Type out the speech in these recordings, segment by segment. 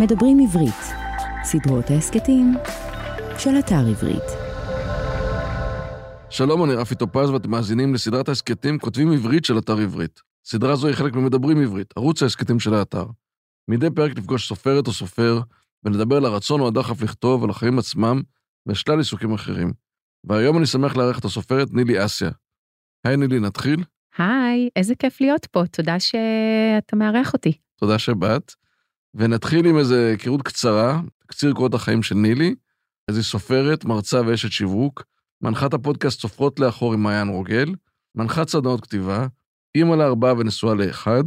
מדברים עברית, סדרות ההסכתים של אתר עברית. שלום, אני רפי טופז ואתם מאזינים לסדרת ההסכתים כותבים עברית של אתר עברית. סדרה זו היא חלק ממדברים עברית, ערוץ ההסכתים של האתר. מדי פרק נפגוש סופרת או סופר ונדבר על הרצון או הדחף לכתוב, על החיים עצמם ושלל עיסוקים אחרים. והיום אני שמח לארח את הסופרת נילי אסיה. היי נילי, נתחיל? היי, איזה כיף להיות פה, תודה שאתה מארח אותי. תודה שבאת. ונתחיל עם איזו היכרות קצרה, קציר קורות החיים של נילי, איזו סופרת, מרצה ואשת שיווק, מנחת הפודקאסט סופרות לאחור עם מעיין רוגל, מנחת סדנאות כתיבה, אימא לארבעה ונשואה לאחד,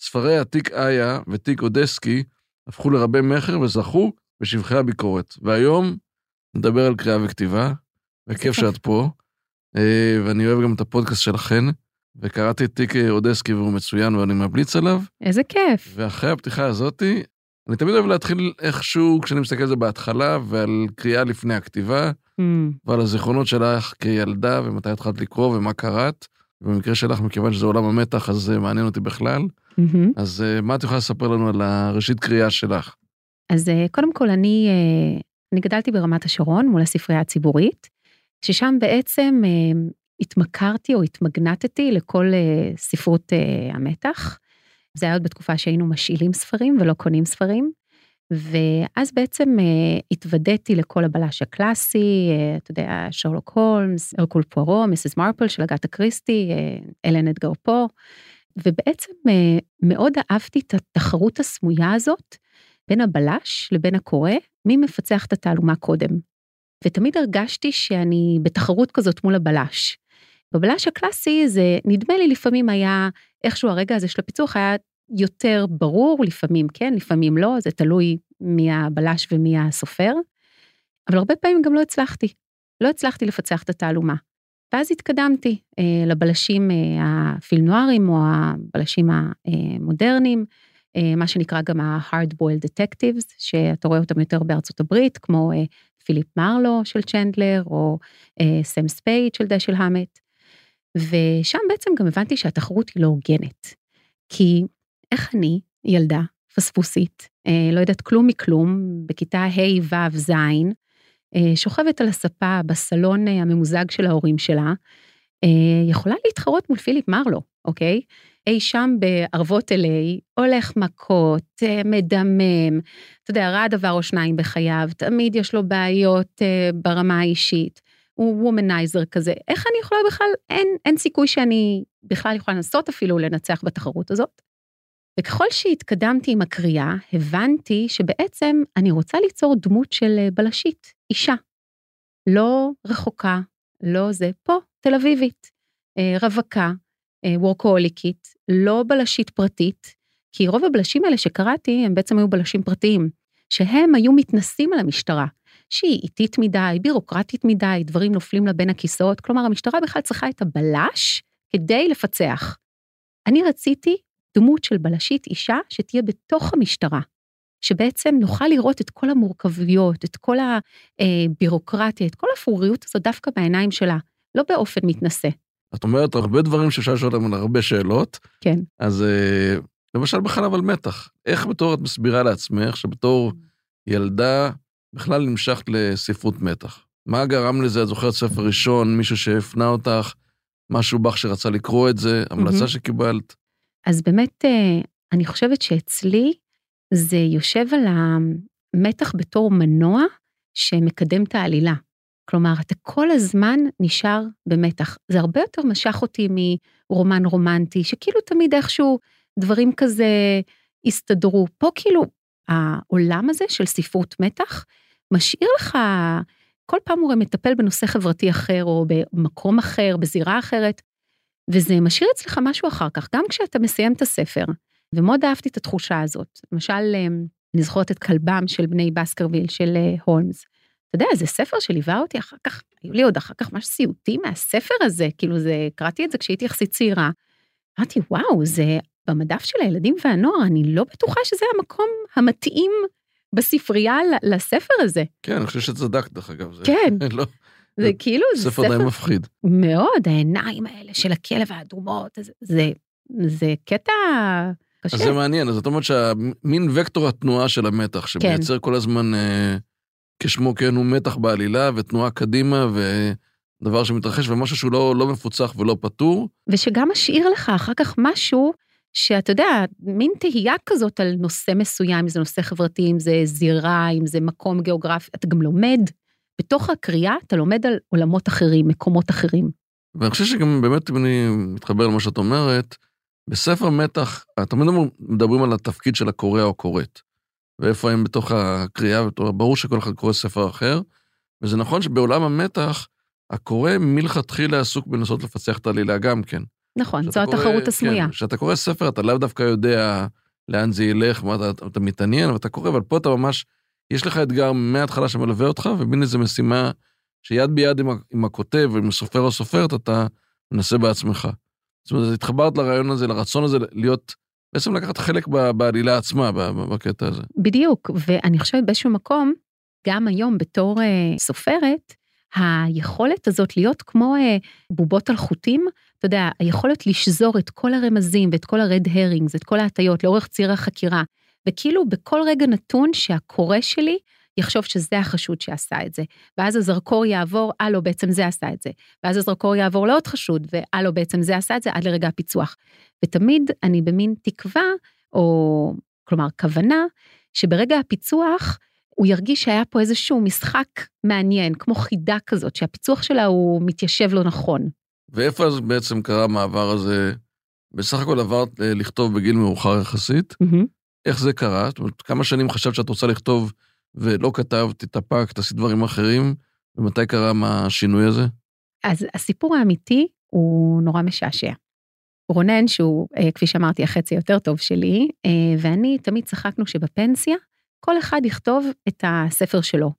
ספרי עתיק איה ותיק אודסקי הפכו לרבי מכר וזכו בשבחי הביקורת. והיום נדבר על קריאה וכתיבה, וכיף שאת פה, אה, ואני אוהב גם את הפודקאסט שלכן, וקראתי את תיק אודסקי והוא מצוין ואני ממליץ עליו. איזה כיף. ואחרי הפתיחה הזאתי, אני תמיד אוהב להתחיל איכשהו, כשאני מסתכל על זה בהתחלה, ועל קריאה לפני הכתיבה, Mm, ועל הזיכרונות שלך כילדה, ומתי התחלת לקרוא ומה קראת. במקרה שלך, מכיוון שזה עולם המתח, אז זה מעניין אותי בכלל. מהמם. אז אה, מה את יכולה לספר לנו על הראשית קריאה שלך? אז אה, קודם כל, אני, אה, אני גדלתי ברמת השרון מול הספרייה הציבורית, ששם בעצם אה, התמכרתי או התמגנטתי לכל אה, ספרות אה, המתח. זה היה עוד בתקופה שהיינו משאילים ספרים ולא קונים ספרים. ואז בעצם אה, התוודעתי לכל הבלש הקלאסי, אה, אתה יודע, שרלוק הולמס, הרקול פוארו, מיסס מרפל של אגתה קריסטי, אה, אלן אדגר פו, ובעצם אה, מאוד אהבתי את התחרות הסמויה הזאת בין הבלש לבין הקורא, מי מפצח את התעלומה קודם. ותמיד הרגשתי שאני בתחרות כזאת מול הבלש. בבלש הקלאסי זה נדמה לי לפעמים היה איכשהו הרגע הזה של הפיצוח היה יותר ברור, לפעמים כן, לפעמים לא, זה תלוי מי הבלש ומי הסופר, אבל הרבה פעמים גם לא הצלחתי. לא הצלחתי לפצח את התעלומה. ואז התקדמתי אה, לבלשים אה, הפילנוארים או הבלשים המודרניים, אה, מה שנקרא גם ה-hard boiled detectives, שאתה רואה אותם יותר בארצות הברית, כמו אה, פיליפ מרלו של צ'נדלר, או אה, סם ספייד של דשל המט. ושם בעצם גם הבנתי שהתחרות היא לא הוגנת. כי איך אני, ילדה, פספוסית, אה, לא יודעת כלום מכלום, בכיתה ה', ו', ז', אה, שוכבת על הספה בסלון אה, הממוזג של ההורים שלה, יכולה להתחרות מול פיליפ מרלו, אוקיי? אי שם בערבות LA, הולך מכות, מדמם, אתה יודע, ראה דבר או שניים בחייו, תמיד יש לו בעיות ברמה האישית, הוא וומנייזר כזה, איך אני יכולה בכלל, אין, אין סיכוי שאני בכלל יכולה לנסות אפילו לנצח בתחרות הזאת. וככל שהתקדמתי עם הקריאה, הבנתי שבעצם אני רוצה ליצור דמות של אה, בלשית, אישה. לא רחוקה, לא זה, פה, תל אביבית, אה, רווקה, אה, וורקהוליקית, לא בלשית פרטית, כי רוב הבלשים האלה שקראתי הם בעצם היו בלשים פרטיים, שהם היו מתנסים על המשטרה, שהיא איטית מדי, בירוקרטית מדי, דברים נופלים לה בין הכיסאות, כלומר המשטרה בכלל צריכה את הבלש כדי לפצח. אני רציתי דמות של בלשית אישה שתהיה בתוך המשטרה, שבעצם נוכל לראות את כל המורכבויות, את כל הבירוקרטיה, את כל הפוריות הזאת דווקא בעיניים שלה, לא באופן מתנשא. את אומרת הרבה דברים שאפשר לשאול אותם על הרבה שאלות, כן. אז אה, למשל בחלב על מתח. איך בתור את מסבירה לעצמך שבתור ילדה בכלל נמשכת לספרות מתח? מה גרם לזה? את זוכרת ספר ראשון, מישהו שהפנה אותך, משהו בך שרצה לקרוא את זה, המלצה מהמם. שקיבלת? אז באמת, אה, אני חושבת שאצלי זה יושב על המתח בתור מנוע שמקדם את העלילה. כלומר, אתה כל הזמן נשאר במתח. זה הרבה יותר משך אותי מרומן רומנטי, שכאילו תמיד איכשהו דברים כזה הסתדרו. פה כאילו, העולם הזה של ספרות מתח משאיר לך, כל פעם הוא מטפל בנושא חברתי אחר, או במקום אחר, בזירה אחרת, וזה משאיר אצלך משהו אחר כך, גם כשאתה מסיים את הספר. ומאוד אהבתי את התחושה הזאת. למשל, אה, אני זוכרת את כלבם של בני בסקרוויל של אה, הולמס. אתה יודע, זה ספר שליווה אותי אחר כך, היו לי עוד אחר כך ממש סיוטים מהספר הזה, כאילו זה, קראתי את זה כשהייתי יחסית צעירה. אמרתי, וואו, זה במדף של הילדים והנוער, אני לא בטוחה שזה המקום המתאים בספרייה לספר הזה. כן, אני חושב שצדקת, דרך אגב. זה- כן. לא, זה כאילו, זה ספר די מפחיד. מאוד, העיניים האלה של הכלב האדומות, זה, זה, זה קטע קשה. אז זה מעניין, אז זאת אומרת שהמין וקטור התנועה של המתח, שמייצר כן. כל הזמן, אה, כשמו כן הוא מתח בעלילה ותנועה קדימה ודבר שמתרחש ומשהו שהוא לא, לא מפוצח ולא פתור. ושגם משאיר לך אחר כך משהו שאתה יודע, מין תהייה כזאת על נושא מסוים, אם זה נושא חברתי, אם זה זירה, אם זה מקום גיאוגרפי, אתה גם לומד, בתוך הקריאה אתה לומד על עולמות אחרים, מקומות אחרים. ואני חושב שגם באמת, אם אני מתחבר למה שאת אומרת, בספר מתח, תמיד מדברים על התפקיד של הקורא או הקוראת, ואיפה הם בתוך הקריאה, ברור שכל אחד קורא ספר אחר, וזה נכון שבעולם המתח, הקורא מלכתחילה עסוק בלנסות לפצח את העלילה גם כן. נכון, זו התחרות כן, הסמויה. כשאתה קורא ספר, אתה לאו דווקא יודע לאן זה ילך, מה אתה, אתה מתעניין, ואתה קורא, אבל פה אתה ממש, יש לך אתגר מההתחלה שמלווה אותך, ומין איזו משימה שיד ביד עם, עם הכותב ועם סופר או סופרת, אתה מנסה בעצמך. זאת אומרת, התחברת לרעיון הזה, לרצון הזה להיות, בעצם לקחת חלק בעלילה עצמה, בקטע הזה. בדיוק, ואני חושבת באיזשהו מקום, גם היום בתור uh, סופרת, היכולת הזאת להיות כמו uh, בובות על חוטים, אתה יודע, היכולת לשזור את כל הרמזים ואת כל הרד הרינגס, את כל ההטיות לאורך ציר החקירה, וכאילו בכל רגע נתון שהקורא שלי יחשוב שזה החשוד שעשה את זה, ואז הזרקור יעבור, הלו, בעצם זה עשה את זה, ואז הזרקור יעבור לעוד חשוד, והלו, בעצם זה עשה את זה עד לרגע הפיצוח. ותמיד אני במין תקווה, או כלומר כוונה, שברגע הפיצוח, הוא ירגיש שהיה פה איזשהו משחק מעניין, כמו חידה כזאת, שהפיצוח שלה הוא מתיישב לא נכון. ואיפה אז בעצם קרה המעבר הזה? בסך הכל עברת לכתוב בגיל מאוחר יחסית. Mm-hmm. איך זה קרה? זאת אומרת, כמה שנים חשבת שאת רוצה לכתוב ולא כתבת, התאפקת, עשית דברים אחרים, ומתי קרה מה השינוי הזה? אז הסיפור האמיתי הוא נורא משעשע. רונן, שהוא, כפי שאמרתי, החצי יותר טוב שלי, ואני תמיד צחקנו שבפנסיה, כל אחד יכתוב את הספר שלו.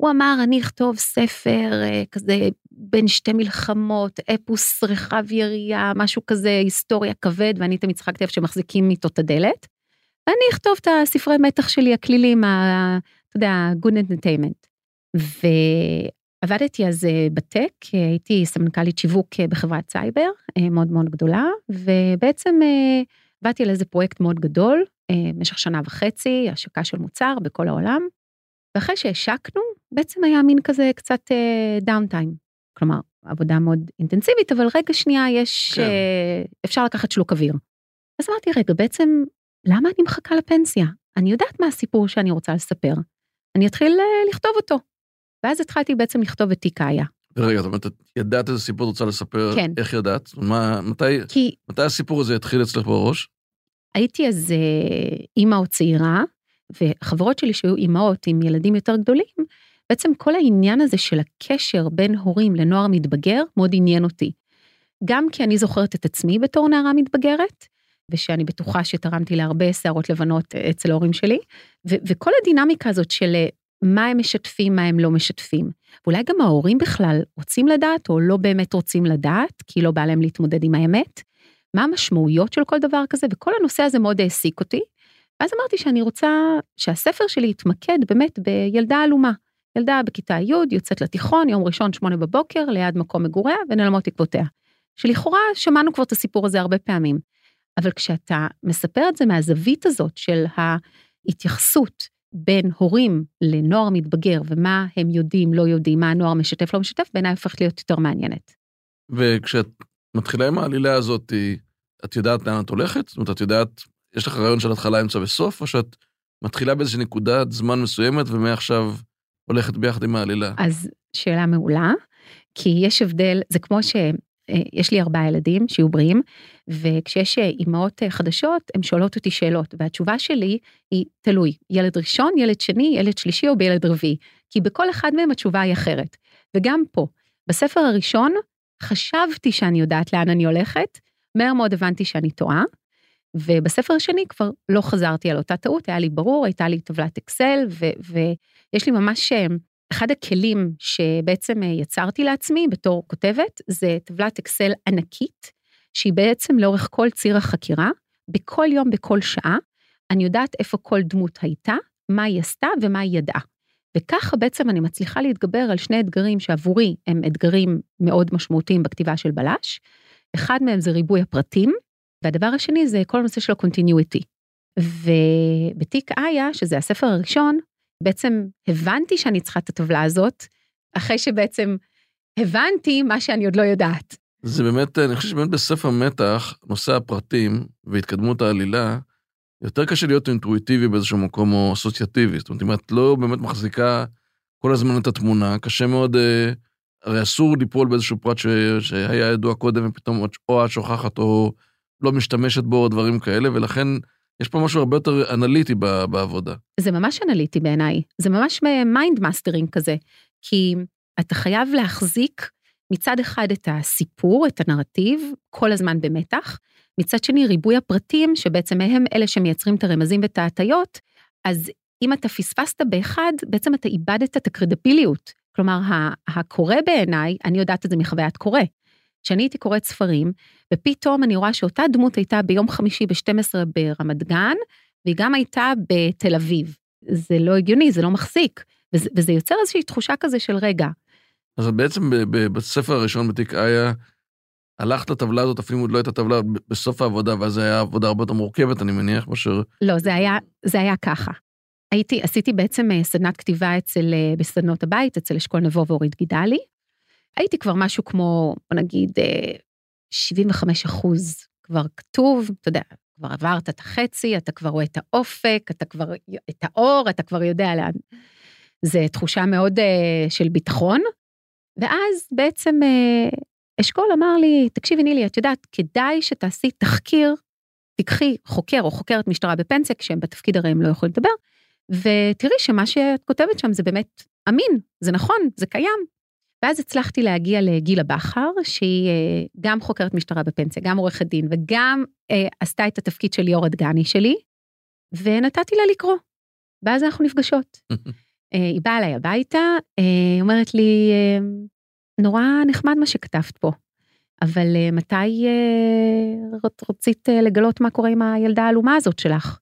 הוא אמר, אני אכתוב ספר כזה בין שתי מלחמות, אפוס רחב יריעה, משהו כזה, היסטוריה כבד, ואני תמיד צחקתי איפה שמחזיקים איתו את הדלת. ואני אכתוב את הספרי מתח שלי, הקלילים, ה, אתה יודע, good entertainment. ועבדתי אז ב tech, הייתי סמנכ"לית שיווק בחברת סייבר, מאוד מאוד גדולה, ובעצם עבדתי על איזה פרויקט מאוד גדול, במשך שנה וחצי, השקה של מוצר בכל העולם, ואחרי שהשקנו, בעצם היה מין כזה קצת downtime. כלומר, עבודה מאוד אינטנסיבית, אבל רגע שנייה יש, כן. אפשר לקחת שלוק אוויר. אז אמרתי, רגע, בעצם, למה אני מחכה לפנסיה? אני יודעת מה הסיפור שאני רוצה לספר. אני אתחיל לכתוב אותו. ואז התחלתי בעצם לכתוב את תיק האיה. רגע, זאת אומרת, ידעת איזה סיפור את רוצה לספר? כן. איך ידעת? מה, מתי, כי... מתי הסיפור הזה התחיל אצלך בראש? הייתי אז אימא או צעירה, וחברות שלי שהיו אימהות עם ילדים יותר גדולים, בעצם כל העניין הזה של הקשר בין הורים לנוער מתבגר מאוד עניין אותי. גם כי אני זוכרת את עצמי בתור נערה מתבגרת, ושאני בטוחה שתרמתי להרבה שערות לבנות אצל ההורים שלי, ו- וכל הדינמיקה הזאת של מה הם משתפים, מה הם לא משתפים. ואולי גם ההורים בכלל רוצים לדעת, או לא באמת רוצים לדעת, כי לא בא להם להתמודד עם האמת. מה המשמעויות של כל דבר כזה, וכל הנושא הזה מאוד העסיק אותי. ואז אמרתי שאני רוצה שהספר שלי יתמקד באמת בילדה עלומה. ילדה בכיתה י' יוצאת לתיכון, יום ראשון, שמונה בבוקר, ליד מקום מגוריה, ונעלמות עקבותיה. שלכאורה שמענו כבר את הסיפור הזה הרבה פעמים. אבל כשאתה מספר את זה מהזווית הזאת של ההתייחסות בין הורים לנוער מתבגר, ומה הם יודעים, לא יודעים, מה הנוער משתף, לא משתף, בעיניי הופכת להיות יותר מעניינת. וכשאת מתחילה עם העלילה הזאת, את יודעת לאן את הולכת? זאת אומרת, את יודעת, יש לך רעיון של התחלה, אמצע וסוף, או שאת מתחילה באיזושהי נקודת זמן מסוימת, ומעכשיו הולכת ביחד עם העלילה? אז שאלה מעולה, כי יש הבדל, זה כמו ש... יש לי ארבעה ילדים שיהיו בריאים, וכשיש אימהות חדשות, הן שואלות אותי שאלות, והתשובה שלי היא תלוי, ילד ראשון, ילד שני, ילד שלישי או בילד רביעי, כי בכל אחד מהם התשובה היא אחרת. וגם פה, בספר הראשון, חשבתי שאני יודעת לאן אני הולכת, מהר מאוד הבנתי שאני טועה, ובספר השני כבר לא חזרתי על אותה טעות, היה לי ברור, הייתה לי טבלת אקסל, ויש לי ממש אחד הכלים שבעצם יצרתי לעצמי בתור כותבת, זה טבלת אקסל ענקית, שהיא בעצם לאורך כל ציר החקירה, בכל יום, בכל שעה, אני יודעת איפה כל דמות הייתה, מה היא עשתה ומה היא ידעה. וככה בעצם אני מצליחה להתגבר על שני אתגרים שעבורי הם אתגרים מאוד משמעותיים בכתיבה של בלש. אחד מהם זה ריבוי הפרטים, והדבר השני זה כל הנושא של ה-continuity. ובתיק איה, שזה הספר הראשון, בעצם הבנתי שאני צריכה את הטבלה הזאת, אחרי שבעצם הבנתי מה שאני עוד לא יודעת. זה באמת, אני חושב שבאמת בספר מתח, נושא הפרטים והתקדמות העלילה, יותר קשה להיות אינטואיטיבי באיזשהו מקום או אסוציאטיבי. זאת אומרת, אם את לא באמת מחזיקה כל הזמן את התמונה, קשה מאוד, אה, הרי אסור ליפול באיזשהו פרט ש, שהיה ידוע קודם ופתאום או את שוכחת או לא משתמשת בו או דברים כאלה, ולכן יש פה משהו הרבה יותר אנליטי בעבודה. זה ממש אנליטי בעיניי, זה ממש mind mastering כזה, כי אתה חייב להחזיק מצד אחד את הסיפור, את הנרטיב, כל הזמן במתח, מצד שני ריבוי הפרטים, שבעצם הם אלה שמייצרים את הרמזים ואת ההטיות, אז אם אתה פספסת באחד, בעצם אתה איבדת את הקרדיביליות. כלומר, הקורא בעיניי, אני יודעת את זה מחוויית קורא. כשאני הייתי קוראת ספרים, ופתאום אני רואה שאותה דמות הייתה ביום חמישי ב-12 ברמת גן, והיא גם הייתה בתל אביב. זה לא הגיוני, זה לא מחזיק. וזה, וזה יוצר איזושהי תחושה כזה של רגע. אז בעצם בספר הראשון בתיק איה, הלכת לטבלה הזאת, אפילו עוד לא הייתה טבלה בסוף העבודה, ואז זה היה עבודה הרבה יותר מורכבת, אני מניח, מאשר... לא, זה היה, זה היה ככה. הייתי, עשיתי בעצם אה, סדנת כתיבה אצל, אה, בסדנות הבית, אצל אשכול נבו ואורית גידלי. הייתי כבר משהו כמו, בוא נגיד, 75 אה, אחוז כבר כתוב, אתה יודע, כבר עברת את החצי, אתה כבר רואה את האופק, אתה כבר, את האור, אתה כבר יודע לאן. זה תחושה מאוד uh, של ביטחון. ואז בעצם uh, אשכול אמר לי, תקשיבי נילי, את יודעת, כדאי שתעשי תחקיר, תיקחי חוקר או חוקרת משטרה בפנסיה, כשהם בתפקיד הרי הם לא יכולים לדבר, ותראי שמה שאת כותבת שם זה באמת אמין, זה נכון, זה קיים. ואז הצלחתי להגיע לגילה בכר, שהיא אה, גם חוקרת משטרה בפנסיה, גם עורכת דין, וגם אה, עשתה את התפקיד של ליאור הדגני שלי, ונתתי לה לקרוא. ואז אנחנו נפגשות. אה, היא באה אליי הביתה, אה, היא אומרת לי, אה, נורא נחמד מה שכתבת פה, אבל אה, מתי אה, רצית אה, לגלות מה קורה עם הילדה העלומה הזאת שלך?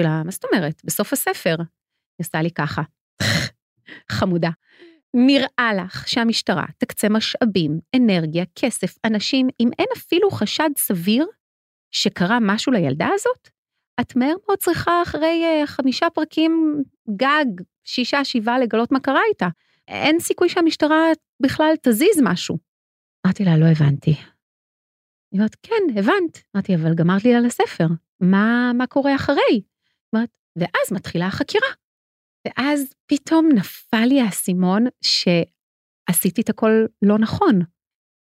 לה, מה זאת אומרת? בסוף הספר. היא עשתה לי ככה, חמודה. נראה לך שהמשטרה תקצה משאבים, אנרגיה, כסף, אנשים, אם אין אפילו חשד סביר שקרה משהו לילדה הזאת? את מהר מאוד צריכה אחרי uh, חמישה פרקים גג, שישה, שבעה, לגלות מה קרה איתה. אין סיכוי שהמשטרה בכלל תזיז משהו. אמרתי לה, לא הבנתי. היא אומרת, כן, הבנת. אמרתי, אבל גמרת לי על הספר, מה, מה קורה אחרי? אומרת, ואז מתחילה החקירה. ואז פתאום נפל לי האסימון שעשיתי את הכל לא נכון.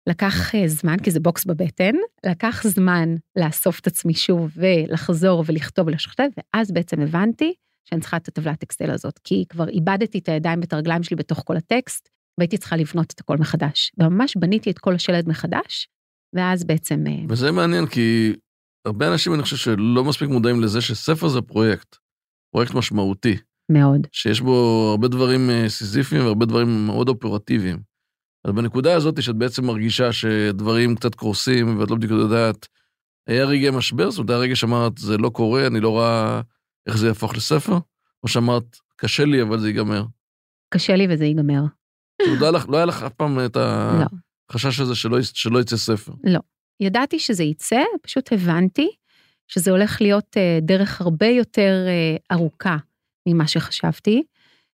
לקח אה, זמן, כי זה בוקס בבטן, לקח זמן לאסוף את עצמי שוב ולחזור ולכתוב ולשכתב, ואז בעצם הבנתי שאני צריכה את הטבלת אקסל הזאת, כי כבר איבדתי את הידיים ואת הרגליים שלי בתוך כל הטקסט, והייתי צריכה לבנות את הכל מחדש. וממש בניתי את כל השלד מחדש, ואז בעצם... אה, וזה מעניין, כי הרבה אנשים, אני חושב שלא מספיק מודעים לזה שספר זה פרויקט, פרויקט משמעותי. מאוד. שיש בו הרבה דברים אה, סיזיפיים והרבה דברים מאוד אופרטיביים. אז בנקודה הזאת שאת בעצם מרגישה שדברים קצת קורסים ואת לא בדיוק יודעת, היה רגעי משבר? זאת אומרת, היה רגע שאמרת, זה לא קורה, אני לא רואה איך זה יהפוך לספר? או שאמרת, קשה לי, אבל זה ייגמר? קשה לי וזה ייגמר. לא, לא היה לך אף פעם את לא. החשש הזה שלא, שלא יצא ספר. לא. ידעתי שזה יצא, פשוט הבנתי שזה הולך להיות uh, דרך הרבה יותר uh, ארוכה ממה שחשבתי,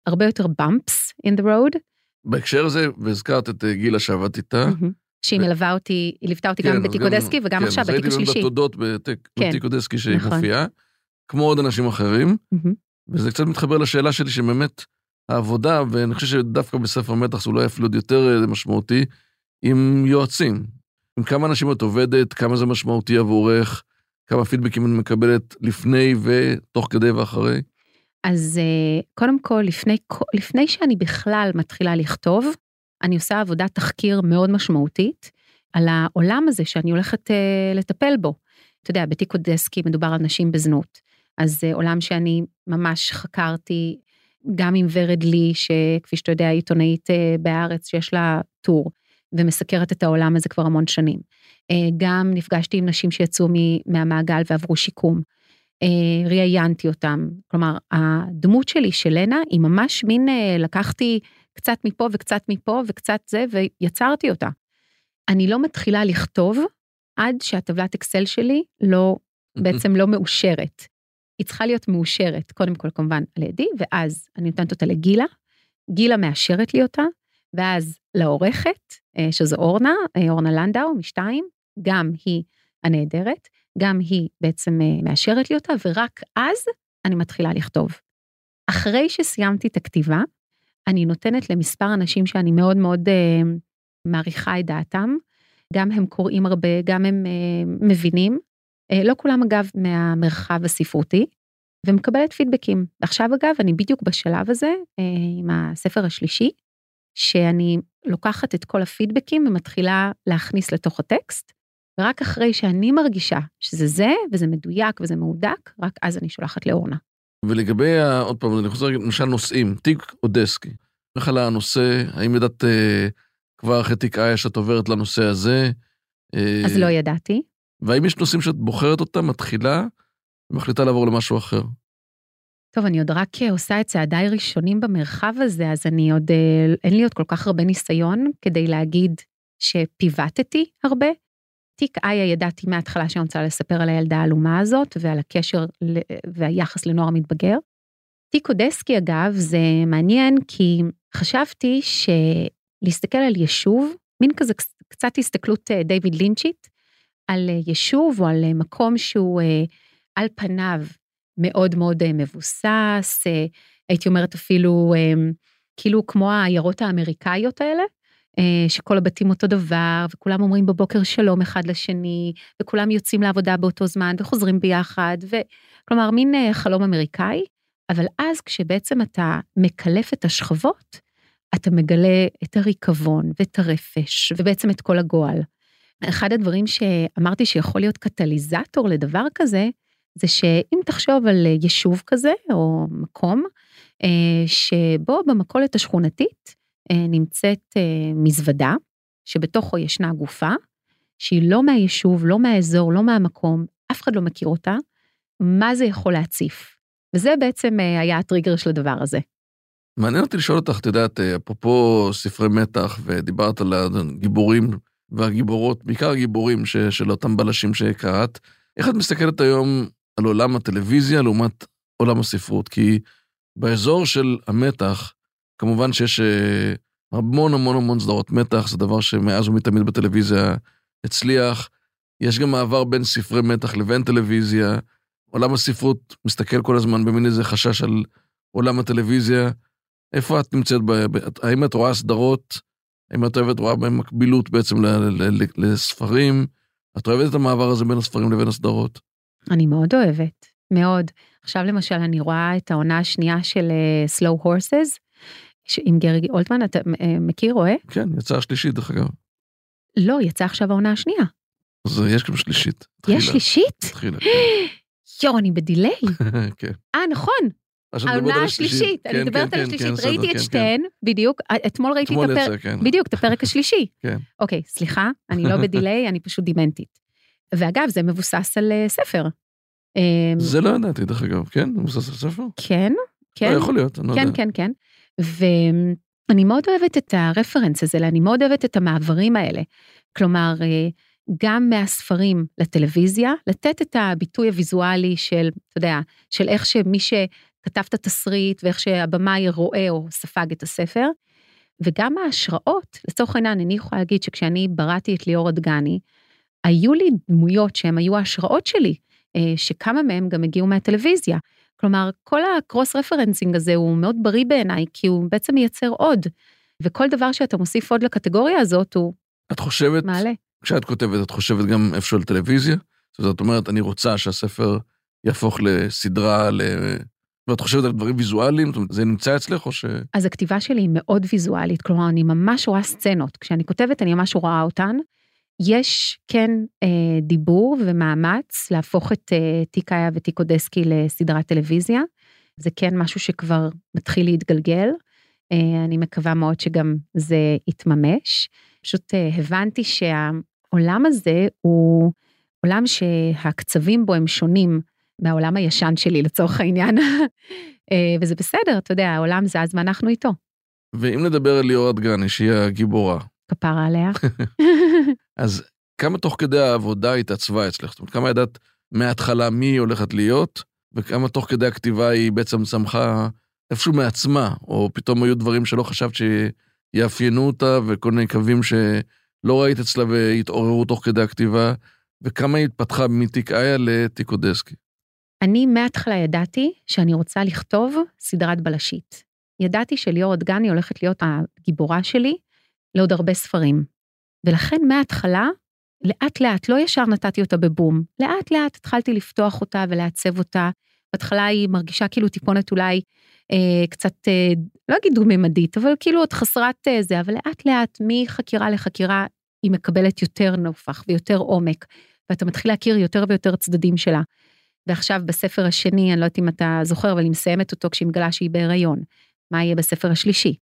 הרבה יותר bumps in the road. בהקשר הזה, והזכרת את אה, גילה שעבדת איתה. שהיא מלווה אותי, היא ליוותה אותי גם בתיק אודסקי וגם כן, עכשיו בתיק השלישי. כן, אז הייתי בתודות בתיק אודסקי שהיא נכון. מופיעה, כמו עוד אנשים אחרים, וזה קצת מתחבר לשאלה שלי שבאמת העבודה, ואני חושב שדווקא בספר מתח זה אולי אפילו עוד יותר משמעותי, עם יועצים. עם כמה אנשים את עובדת, כמה זה משמעותי עבורך, כמה פידבקים את מקבלת לפני ותוך כדי ואחרי? אז אה, קודם כל, לפני, לפני שאני בכלל מתחילה לכתוב, אני עושה עבודת תחקיר מאוד משמעותית על העולם הזה שאני הולכת uh, לטפל בו. אתה יודע, בתיק אודסקי מדובר על נשים בזנות. אז זה עולם שאני ממש חקרתי, גם עם ורד לי, שכפי שאתה יודע, עיתונאית בהארץ, שיש לה טור. ומסקרת את העולם הזה כבר המון שנים. אה, גם נפגשתי עם נשים שיצאו מהמעגל ועברו שיקום. אה, ראיינתי אותם, כלומר, הדמות שלי של לנה היא ממש מין, אה, לקחתי קצת מפה וקצת מפה וקצת זה, ויצרתי אותה. אני לא מתחילה לכתוב עד שהטבלת אקסל שלי לא, בעצם לא מאושרת. היא צריכה להיות מאושרת, קודם כל כמובן על ידי, ואז אני נותנת אותה לגילה, גילה מאשרת לי אותה, ואז לעורכת, אה, שזו אורנה, אה, אורנה לנדאו משתיים, גם היא הנהדרת, גם היא בעצם אה, מאשרת לי אותה, ורק אז אני מתחילה לכתוב. אחרי שסיימתי את הכתיבה, אני נותנת למספר אנשים שאני מאוד מאוד uh, מעריכה את דעתם, גם הם קוראים הרבה, גם הם uh, מבינים. Uh, לא כולם אגב מהמרחב הספרותי, ומקבלת פידבקים. עכשיו אגב, אני בדיוק בשלב הזה, uh, עם הספר השלישי, שאני לוקחת את כל הפידבקים ומתחילה להכניס לתוך הטקסט, ורק אחרי שאני מרגישה שזה זה, וזה מדויק וזה מהודק, רק אז אני שולחת לאורנה. ולגבי, עוד פעם, אני חוזר, למשל נושאים, תיק אודסקי. איך עלה הנושא, האם ידעת אה, כבר אחרי תיק איה שאת עוברת לנושא הזה? אה, אז לא ידעתי. והאם יש נושאים שאת בוחרת אותם, מתחילה, ומחליטה לעבור למשהו אחר? טוב, אני עוד רק עושה את צעדיי ראשונים במרחב הזה, אז אני עוד, אה, אין לי עוד כל כך הרבה ניסיון כדי להגיד שפיבטתי הרבה. תיק איה ידעתי מההתחלה שאני רוצה לספר על הילדה העלומה הזאת ועל הקשר והיחס לנוער מתבגר. תיק אודסקי אגב זה מעניין כי חשבתי שלהסתכל על יישוב, מין כזה קצת הסתכלות אה, דיוויד לינצ'ית, על אה, יישוב או על אה, מקום שהוא על פניו מאוד מאוד מבוסס, הייתי אומרת אפילו כאילו כמו העיירות האמריקאיות האלה, שכל הבתים אותו דבר, וכולם אומרים בבוקר שלום אחד לשני, וכולם יוצאים לעבודה באותו זמן וחוזרים ביחד, וכלומר מין אה, חלום אמריקאי, אבל אז כשבעצם אתה מקלף את השכבות, אתה מגלה את הריקבון ואת הרפש, ובעצם את כל הגועל. אחד הדברים שאמרתי שיכול להיות קטליזטור לדבר כזה, זה שאם תחשוב על יישוב כזה, או מקום, אה, שבו במכולת השכונתית, אה, נמצאת אה, מזוודה, שבתוכו ישנה גופה, שהיא לא מהיישוב, לא מהאזור, לא מהמקום, אף אחד לא מכיר אותה, מה זה יכול להציף? וזה בעצם אה, היה הטריגר של הדבר הזה. מעניין אותי לשאול אותך, את יודעת, אפרופו ספרי מתח, ודיברת על הגיבורים והגיבורות, בעיקר הגיבורים ש, של אותם בלשים שקראת, איך את מסתכלת היום על עולם הטלוויזיה לעומת עולם הספרות? כי באזור של המתח, כמובן שיש אה, המון המון המון סדרות מתח, זה דבר שמאז ומתמיד בטלוויזיה הצליח. יש גם מעבר בין ספרי מתח לבין טלוויזיה. עולם הספרות מסתכל כל הזמן במין איזה חשש על עולם הטלוויזיה. איפה את נמצאת? ב... האם את רואה סדרות? האם את אוהבת רואה בהם מקבילות בעצם לספרים? את אוהבת את המעבר הזה בין הספרים לבין הסדרות? אני מאוד אוהבת, מאוד. עכשיו למשל אני רואה את העונה השנייה של uh, Slow Horses, עם גרי אולטמן, אתה אה, מכיר, רואה? כן, יצאה השלישית דרך אגב. לא, יצאה עכשיו העונה השנייה. אז יש גם שלישית. יש שלישית? התחילה, כן. יואו, אני בדיליי. כן. אה, נכון. העונה השלישית, אני כן, מדברת כן, על השלישית, ראיתי את שתיהן, בדיוק, אה, אתמול ראיתי את הפרק, בדיוק, את הפרק השלישי. כן. אוקיי, סליחה, אני לא בדיליי, אני פשוט דימנטית. ואגב, זה מבוסס על ספר. אמ, זה לא ידעתי, דרך אגב, כן? מבוסס על ספר? כן, כן. לא, יכול להיות, אני לא יודע. כן, כן, כן. ואני מאוד אוהבת את הרפרנס הזה, אני מאוד אוהבת את המעברים האלה. כלומר, אה, גם מהספרים לטלוויזיה, לתת את הביטוי הוויזואלי של, אתה יודע, של איך שמי שכתב את התסריט ואיך שהבמאי רואה או ספג את הספר, וגם ההשראות, לצורך העניין, אני יכולה להגיד שכשאני בראתי את ליאור אדגני, היו לי דמויות שהן היו ההשראות שלי, אה, שכמה מהם גם הגיעו מהטלוויזיה. כלומר, כל ה cross referencing הזה הוא מאוד בריא בעיניי, כי הוא בעצם מייצר עוד. וכל דבר שאתה מוסיף עוד לקטגוריה הזאת הוא את חושבת, מעלה. כשאת כותבת, את חושבת גם איפשהו על טלוויזיה? זאת אומרת, אני רוצה שהספר יהפוך לסדרה, ל... ואת חושבת על דברים ויזואליים? זאת אומרת, זה נמצא אצלך או ש... אז הכתיבה שלי היא מאוד ויזואלית, כלומר, אני ממש רואה סצנות. כשאני כותבת, אני ממש רואה אותן. יש כן אה, דיבור ומאמץ להפוך את אה, תיק איה ותיק אודסקי לסדרת טלוויזיה. זה כן משהו שכבר מתחיל להתגלגל. אה, אני מקווה מאוד שגם זה יתממש. פשוט אה, הבנתי שהעולם הזה הוא עולם שהקצבים בו הם שונים מהעולם הישן שלי לצורך העניין. אה, וזה בסדר, אתה יודע, העולם זז ואנחנו איתו. ואם נדבר על ליאור אדגני, שהיא הגיבורה. כפרה עליה. אז כמה תוך כדי העבודה התעצבה אצלך? זאת אומרת, כמה ידעת מההתחלה מי היא הולכת להיות, וכמה תוך כדי הכתיבה היא בעצם צמחה איפשהו מעצמה, או פתאום היו דברים שלא חשבת שיאפיינו אותה, וכל מיני קווים שלא ראית אצלה והתעוררו תוך כדי הכתיבה, וכמה היא התפתחה מתיק איה לתיק אודסקי. אני מההתחלה ידעתי שאני רוצה לכתוב סדרת בלשית. ידעתי שליאור דגני הולכת להיות הגיבורה שלי לעוד הרבה ספרים. ולכן מההתחלה, לאט לאט, לא ישר נתתי אותה בבום, לאט לאט התחלתי לפתוח אותה ולעצב אותה. בהתחלה היא מרגישה כאילו טיפונת אולי אה, קצת, אה, לא אגיד דו-ממדית, אבל כאילו עוד חסרת אה, זה, אבל לאט לאט מחקירה לחקירה היא מקבלת יותר נופח ויותר עומק, ואתה מתחיל להכיר יותר ויותר צדדים שלה. ועכשיו בספר השני, אני לא יודעת אם אתה זוכר, אבל אני מסיימת אותו כשהיא מגלה שהיא בהיריון. מה יהיה בספר השלישי?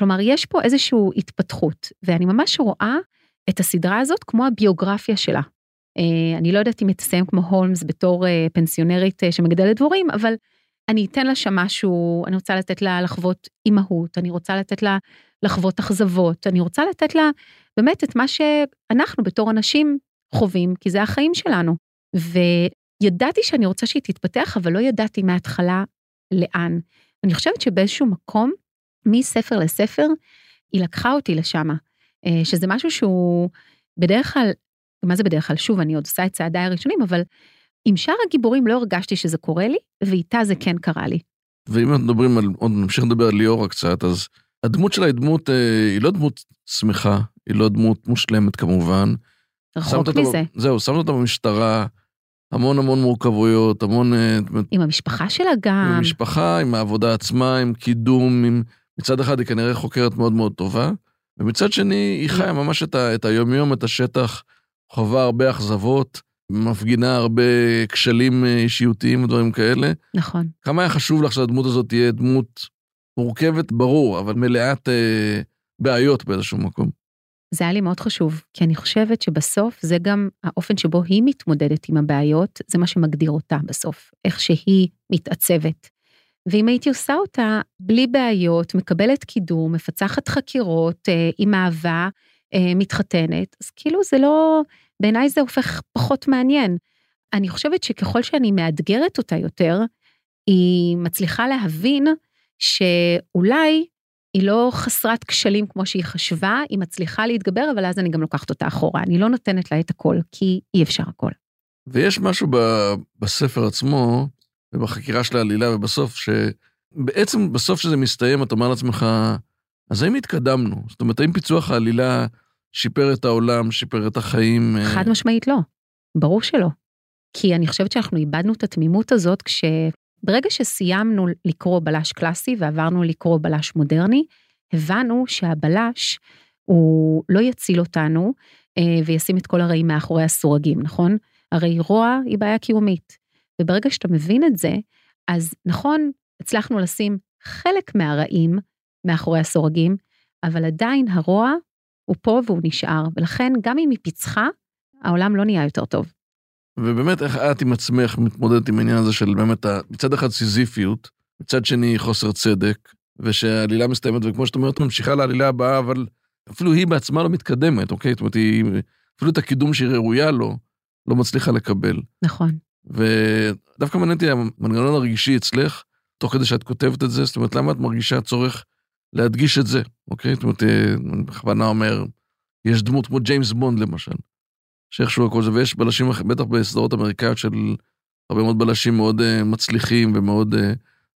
כלומר, יש פה איזושהי התפתחות, ואני ממש רואה את הסדרה הזאת כמו הביוגרפיה שלה. אה, אני לא יודעת אם היא תסיים כמו הולמס בתור אה, פנסיונרית אה, שמגדלת דבורים, אבל אני אתן לה שם משהו, אני רוצה לתת לה לחוות אימהות, אני רוצה לתת לה לחוות אכזבות, אני רוצה לתת לה באמת את מה שאנחנו בתור אנשים חווים, כי זה החיים שלנו. וידעתי שאני רוצה שהיא תתפתח, אבל לא ידעתי מההתחלה לאן. אני חושבת שבאיזשהו מקום, מספר לספר, היא לקחה אותי לשם, שזה משהו שהוא בדרך כלל, מה זה בדרך כלל? שוב, אני עוד עושה את צעדיי הראשונים, אבל עם שאר הגיבורים לא הרגשתי שזה קורה לי, ואיתה זה כן קרה לי. ואם אנחנו מדברים על, עוד נמשיך לדבר על ליאורה קצת, אז הדמות שלה היא דמות, אה, היא לא דמות שמחה, היא לא דמות מושלמת כמובן. רחוק מזה. אותה, זהו, שמת אותה במשטרה, המון המון מורכבויות, המון... אה, עם המשפחה שלה גם. עם המשפחה, עם העבודה עצמה, עם קידום, עם... מצד אחד היא כנראה חוקרת מאוד מאוד טובה, ומצד שני היא חיה ממש את, ה, את היומיום, את השטח, חווה הרבה אכזבות. מפגינה הרבה כשלים אה, אישיותיים ודברים כאלה. נכון. כמה היה חשוב לך שהדמות הזאת תהיה דמות מורכבת, ברור, אבל מלאת אה, בעיות באיזשהו מקום? זה היה לי מאוד חשוב, כי אני חושבת שבסוף זה גם האופן שבו היא מתמודדת עם הבעיות, זה מה שמגדיר אותה בסוף, איך שהיא מתעצבת. ואם הייתי עושה אותה בלי בעיות, מקבלת קידום, מפצחת חקירות, אה, עם אהבה, אה, מתחתנת, אז כאילו זה לא, בעיניי זה הופך פחות מעניין. אני חושבת שככל שאני מאתגרת אותה יותר, היא מצליחה להבין שאולי היא לא חסרת כשלים כמו שהיא חשבה, היא מצליחה להתגבר, אבל אז אני גם לוקחת אותה אחורה. אני לא נותנת לה את הכל, כי אי אפשר הכל. ויש משהו ב, בספר עצמו, ובחקירה של העלילה, ובסוף, שבעצם בסוף שזה מסתיים, אתה אומר לעצמך, אז האם התקדמנו? זאת אומרת, האם פיצוח העלילה שיפר את העולם, שיפר את החיים? אה? חד משמעית לא. ברור שלא. כי אני חושבת שאנחנו איבדנו את התמימות הזאת כשברגע שסיימנו לקרוא בלש קלאסי ועברנו לקרוא בלש מודרני, הבנו שהבלש הוא לא יציל אותנו אה, וישים את כל הרעים מאחורי הסורגים, נכון? הרי רוע היא בעיה קיומית. וברגע שאתה מבין את זה, אז נכון, הצלחנו לשים חלק מהרעים מאחורי הסורגים, אבל עדיין הרוע הוא פה והוא נשאר, ולכן גם אם היא פיצחה, העולם לא נהיה יותר טוב. ובאמת, איך את עם עצמך מתמודדת עם העניין הזה של באמת, מצד אחד סיזיפיות, מצד שני חוסר צדק, ושהעלילה מסתיימת, וכמו שאת אומרת, ממשיכה לעלילה הבאה, אבל אפילו היא בעצמה לא מתקדמת, אוקיי? זאת אומרת, היא, אפילו את הקידום שהיא ראויה לו, לא מצליחה לקבל. נכון. ודווקא מעניין אותי המנגנון הרגישי אצלך, תוך כדי שאת כותבת את זה, זאת אומרת, למה את מרגישה צורך להדגיש את זה, אוקיי? זאת אומרת, אה, אני בכוונה אומר, יש דמות כמו ג'יימס בונד למשל, שאיכשהו הכל זה, ויש בלשים, בטח בסדרות אמריקאיות של הרבה מאוד בלשים מאוד uh, מצליחים ומאוד, uh,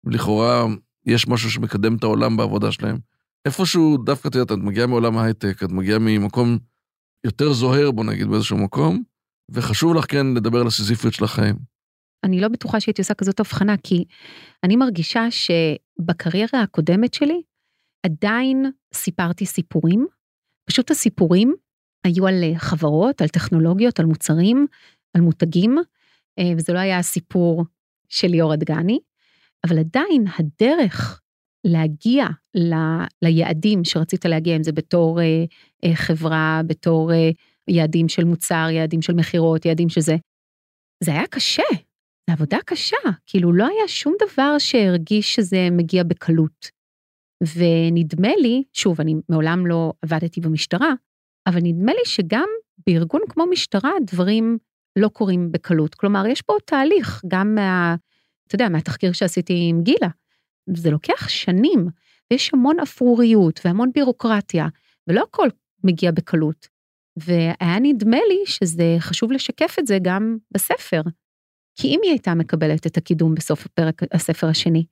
לכאורה, יש משהו שמקדם את העולם בעבודה שלהם. איפשהו, דווקא, את יודעת, את מגיעה מעולם ההייטק, את מגיעה ממקום יותר זוהר, בוא נגיד, באיזשהו מקום, וחשוב לך כן לדבר על הסיזיפיות של החיים. אני לא בטוחה שהייתי עושה כזאת הבחנה, כי אני מרגישה שבקריירה הקודמת שלי, עדיין סיפרתי סיפורים, פשוט הסיפורים היו על אה, חברות, על טכנולוגיות, על מוצרים, על מותגים, אה, וזה לא היה הסיפור של ליאור אדגני, אבל עדיין הדרך להגיע ל, ליעדים שרצית להגיע, אם זה בתור אה, אה, חברה, בתור אה, יעדים של מוצר, יעדים של מכירות, יעדים שזה, זה היה קשה, זו עבודה קשה, כאילו לא היה שום דבר שהרגיש שזה מגיע בקלות. ונדמה לי, שוב, אני מעולם לא עבדתי במשטרה, אבל נדמה לי שגם בארגון כמו משטרה דברים לא קורים בקלות. כלומר, יש פה תהליך, גם מה, אתה יודע, מהתחקיר שעשיתי עם גילה. זה לוקח שנים, ויש המון אפרוריות והמון בירוקרטיה, ולא הכל מגיע בקלות. והיה נדמה לי שזה חשוב לשקף את זה גם בספר. כי אם היא הייתה מקבלת את הקידום בסוף הפרק, הספר השני,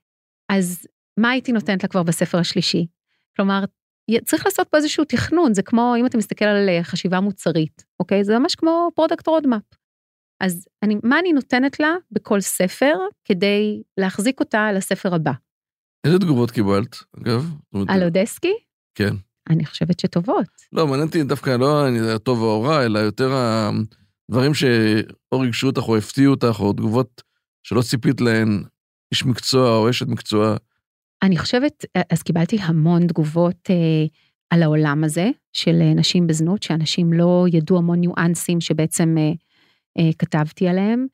אז מה הייתי נותנת לה כבר בספר השלישי? כלומר, צריך לעשות פה איזשהו תכנון, זה כמו אם אתה מסתכל על אה, חשיבה מוצרית, אוקיי? זה ממש כמו product roadmap. אז אני, מה אני נותנת לה בכל ספר כדי להחזיק אותה לספר הבא? איזה תגובות קיבלת, אגב? על אודסקי? כן. אני חושבת שטובות. לא, מעניין אותי דווקא לא הטוב או הרע, אלא יותר הדברים שאו ריגשו אותך או הפתיעו אותך, או תגובות שלא ציפית להן, איש מקצוע או אשת מקצוע. אני חושבת, אז קיבלתי המון תגובות אה, על העולם הזה של אה, נשים בזנות, שאנשים לא ידעו המון ניואנסים שבעצם אה, אה, כתבתי עליהם.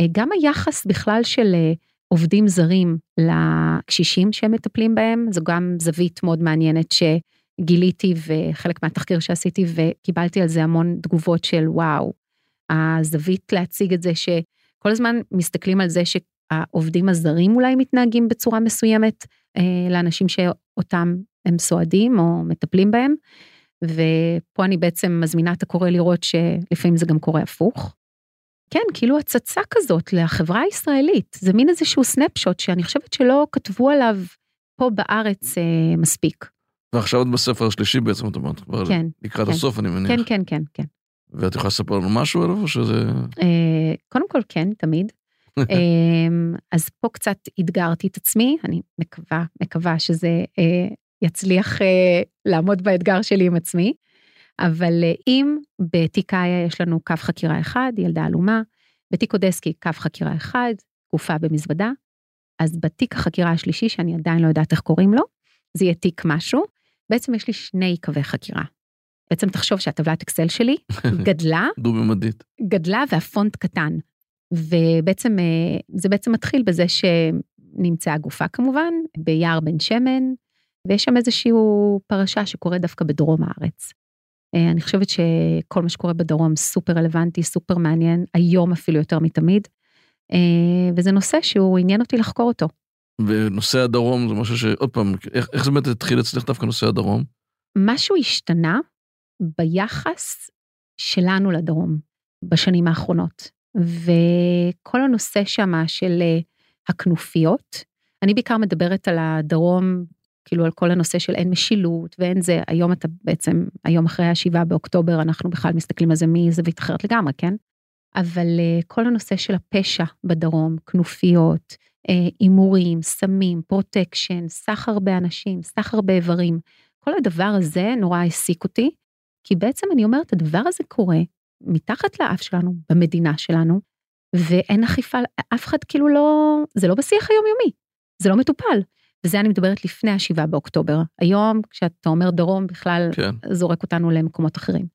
אה, גם היחס בכלל של אה, עובדים זרים לקשישים שהם מטפלים בהם, זו גם זווית מאוד מעניינת שגיליתי וחלק מהתחקיר שעשיתי וקיבלתי על זה המון תגובות של וואו, הזווית להציג את זה שכל הזמן מסתכלים על זה שהעובדים הזרים אולי מתנהגים בצורה מסוימת אה, לאנשים שאותם הם סועדים או מטפלים בהם. ופה אני בעצם מזמינה את הקורא לראות שלפעמים זה גם קורה הפוך. כן, כאילו הצצה כזאת לחברה הישראלית, זה מין איזשהו סנפשוט שאני חושבת שלא כתבו עליו פה בארץ אה, מספיק. ועכשיו את בספר השלישי בעצם, את אומרת, כבר כן, לקראת כן, הסוף, אני מניח. כן, כן, כן, כן. ואת יכולה לספר לנו משהו עליו, או שזה... אה, קודם כל, כן, תמיד. אה, אז פה קצת אתגרתי את עצמי, אני מקווה, מקווה שזה אה, יצליח אה, לעמוד באתגר שלי עם עצמי. אבל אם בתיק איה יש לנו קו חקירה אחד, ילדה עלומה, בתיק אודסקי קו חקירה אחד, גופה במזוודה, אז בתיק החקירה השלישי, שאני עדיין לא יודעת איך קוראים לו, זה יהיה תיק משהו, בעצם יש לי שני קווי חקירה. בעצם תחשוב שהטבלת אקסל שלי גדלה, דו-ממדית, גדלה והפונט קטן. ובעצם אה, זה בעצם מתחיל בזה שנמצאה גופה כמובן, ביער בן שמן, ויש שם איזשהו פרשה שקורה דווקא בדרום הארץ. אה, אני חושבת שכל מה שקורה בדרום סופר רלוונטי, סופר מעניין, היום אפילו יותר מתמיד, אה, וזה נושא שהוא עניין אותי לחקור אותו. ונושא הדרום זה משהו שעוד פעם, איך, איך זה באמת התחיל אצלך דווקא נושא הדרום? משהו השתנה ביחס שלנו לדרום בשנים האחרונות, וכל הנושא שמה של אה, הכנופיות, אני בעיקר מדברת על הדרום כאילו על כל הנושא של אין משילות ואין זה, היום אתה בעצם, היום אחרי השבעה באוקטובר אנחנו בכלל מסתכלים על זה מזווית אחרת לגמרי, כן? אבל אה, כל הנושא של הפשע בדרום, כנופיות, אה, הימורים, אה, סמים, protection, סחר באנשים, סחר באיברים, כל הדבר הזה נורא העסיק אותי, כי בעצם אני אומרת, הדבר הזה קורה מתחת לאף שלנו, במדינה שלנו, ואין אכיפה, אף אחד כאילו לא, זה לא בשיח היומיומי, זה לא מטופל. וזה אני מדברת לפני השבעה באוקטובר. היום, כשאתה אומר דרום, בכלל כן. זורק אותנו למקומות אחרים.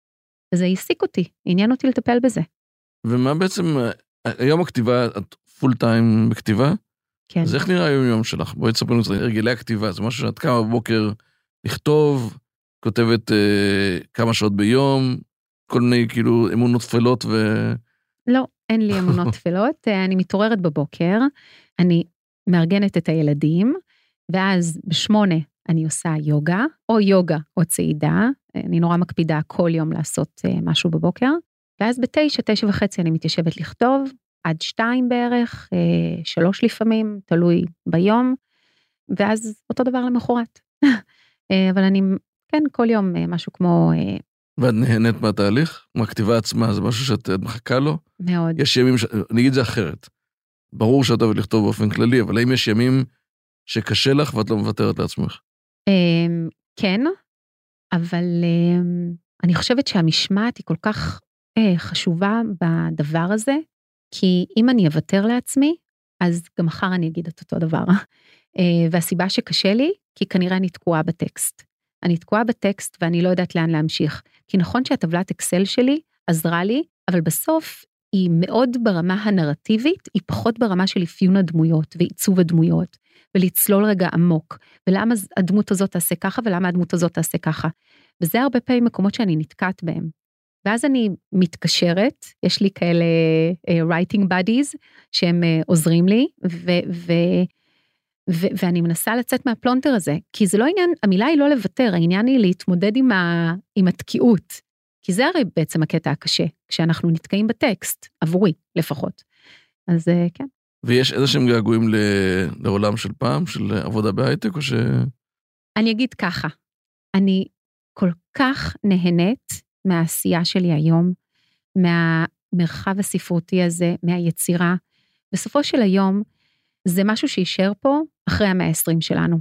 וזה העסיק אותי, עניין אותי לטפל בזה. ומה בעצם, היום הכתיבה, את פול טיים בכתיבה? כן. אז איך נראה היום-יום שלך? בואי תספר לנו את הרגלי הכתיבה, זה משהו שאת קמה בבוקר לכתוב, כותבת אה, כמה שעות ביום, כל מיני כאילו אמונות טפלות ו... לא, אין לי אמונות טפלות, אה, אני מתעוררת בבוקר, אני מארגנת את הילדים, ואז בשמונה אני עושה יוגה, או יוגה או צעידה, אני נורא מקפידה כל יום לעשות אה, משהו בבוקר, ואז בתשע, תשע וחצי אני מתיישבת לכתוב, עד שתיים בערך, אה, שלוש לפעמים, תלוי ביום, ואז אותו דבר למחרת. אה, אבל אני, כן, כל יום משהו כמו... ואת נהנית מהתהליך? מהכתיבה עצמה, זה משהו שאת מחכה לו? מאוד. יש ימים, ש... אני אגיד את זה אחרת. ברור שאת אוהבת לכתוב באופן כללי, אבל האם יש ימים שקשה לך ואת לא מוותרת לעצמך. אמ, כן, אבל אמ, אני חושבת שהמשמעת היא כל כך אה, חשובה בדבר הזה, כי אם אני אוותר לעצמי, אז גם מחר אני אגיד את אותו דבר. אה, והסיבה שקשה לי, כי כנראה אני תקועה בטקסט. אני תקועה בטקסט ואני לא יודעת לאן להמשיך. כי נכון שהטבלת אקסל שלי עזרה לי, אבל בסוף היא מאוד ברמה הנרטיבית, היא פחות ברמה של אפיון הדמויות ועיצוב הדמויות. ולצלול רגע עמוק, ולמה הדמות הזאת תעשה ככה ולמה הדמות הזאת תעשה ככה. וזה הרבה פעמים מקומות שאני נתקעת בהם. ואז אני מתקשרת, יש לי כאלה uh, writing buddies שהם uh, עוזרים לי, ו, ו, ו, ואני מנסה לצאת מהפלונטר הזה, כי זה לא עניין, המילה היא לא לוותר, העניין היא להתמודד עם, ה, עם התקיעות. כי זה הרי בעצם הקטע הקשה, כשאנחנו נתקעים בטקסט, עבורי לפחות. אז uh, כן. ויש איזה שהם געגועים לעולם של פעם, של עבודה בהייטק, או ש... אני אגיד ככה, אני כל כך נהנית מהעשייה שלי היום, מהמרחב הספרותי הזה, מהיצירה. בסופו של היום, זה משהו שיישאר פה אחרי המאה ה-20 שלנו.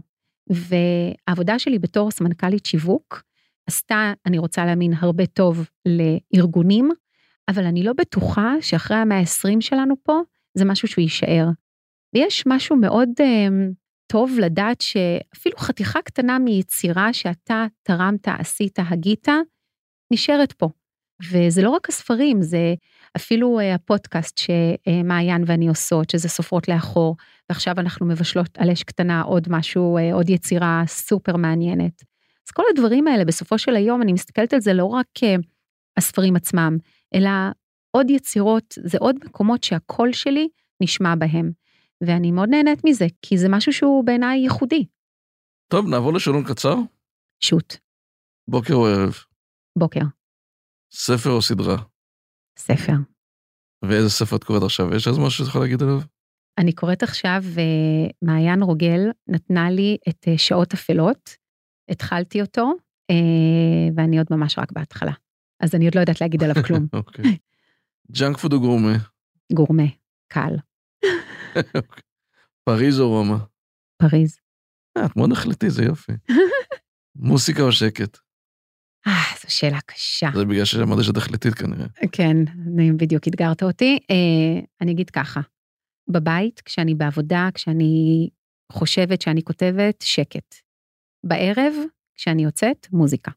והעבודה שלי בתור סמנכ"לית שיווק עשתה, אני רוצה להאמין, הרבה טוב לארגונים, אבל אני לא בטוחה שאחרי המאה ה-20 שלנו פה, זה משהו שהוא יישאר. ויש משהו מאוד uh, טוב לדעת שאפילו חתיכה קטנה מיצירה שאתה תרמת, עשית, הגית, נשארת פה. וזה לא רק הספרים, זה אפילו uh, הפודקאסט שמעיין ואני עושות, שזה סופרות לאחור, ועכשיו אנחנו מבשלות על אש קטנה עוד משהו, uh, עוד יצירה סופר מעניינת. אז כל הדברים האלה, בסופו של היום, אני מסתכלת על זה לא רק uh, הספרים עצמם, אלא עוד יצירות, זה עוד מקומות שהקול שלי נשמע בהם. ואני מאוד נהנית מזה, כי זה משהו שהוא בעיניי ייחודי. טוב, נעבור לשאלון קצר. שוט. בוקר או ערב? בוקר. ספר או סדרה? ספר. ואיזה ספר את קוראת עכשיו? יש איזה משהו שאת יכולה להגיד עליו? אני קוראת עכשיו, מעיין רוגל נתנה לי את אה, שעות אפלות, התחלתי אותו, אה, ואני עוד ממש רק בהתחלה. אז אני עוד לא יודעת להגיד עליו כלום. אוקיי. ג'אנק פוד או גורמה? גורמה, קל. פריז או רומא? פריז. אה, את מאוד החלטי, זה יופי. מוסיקה או שקט? אה, זו שאלה קשה. זה בגלל שאמרת שאת החלטית כנראה. כן, בדיוק אתגרת אותי. אה, אני אגיד ככה, בבית, כשאני בעבודה, כשאני חושבת שאני כותבת, שקט. בערב, כשאני יוצאת, מוזיקה.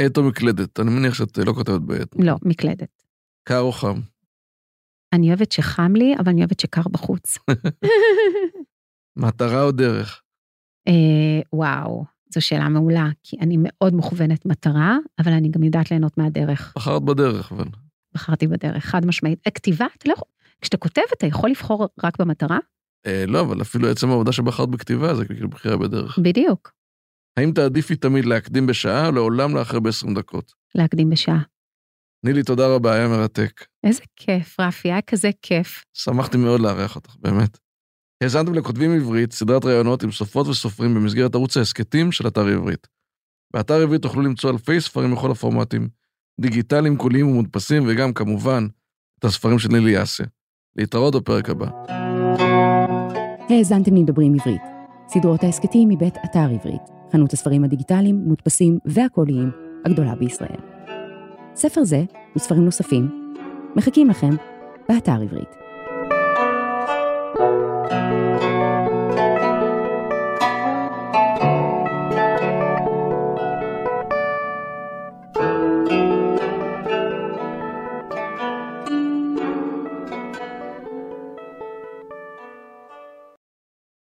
עט או מקלדת? אני מניח שאת לא כותבת בעט. לא, מקלדת. קר או חם? אני אוהבת שחם לי, אבל אני אוהבת שקר בחוץ. מטרה או דרך? אה, וואו, זו שאלה מעולה, כי אני מאוד מוכוונת מטרה, אבל אני גם יודעת ליהנות מהדרך. בחרת בדרך, אבל. בחרתי בדרך, חד משמעית. הכתיבה, אתה לא יכול... כשאתה כותב, אתה יכול לבחור רק במטרה? אה, לא, אבל אפילו עצם העובדה שבחרת בכתיבה זה כאילו בחירה בדרך. בדיוק. האם תעדיפי תמיד להקדים בשעה או לעולם לאחר ב-20 דקות? להקדים בשעה. נילי, תודה רבה, היה מרתק. איזה כיף, רפי, היה כזה כיף. שמחתי מאוד לארח אותך, באמת. האזנתם לכותבים עברית, סדרת ראיונות עם סופרות וסופרים במסגרת ערוץ ההסכתים של אתר עברית. באתר עברית תוכלו למצוא אלפי ספרים בכל הפורמטים, דיגיטליים, קוליים ומודפסים, וגם, כמובן, את הספרים של נילי יאסה. להתראות בפרק הבא. האזנתם לדברים עברית. סדרות ההסכתים מבית אתר עברית, חנות הספרים הדיגיטליים, מודפסים והקוליים הגדולה בישראל. ספר זה וספרים נוספים מחכים לכם באתר עברית.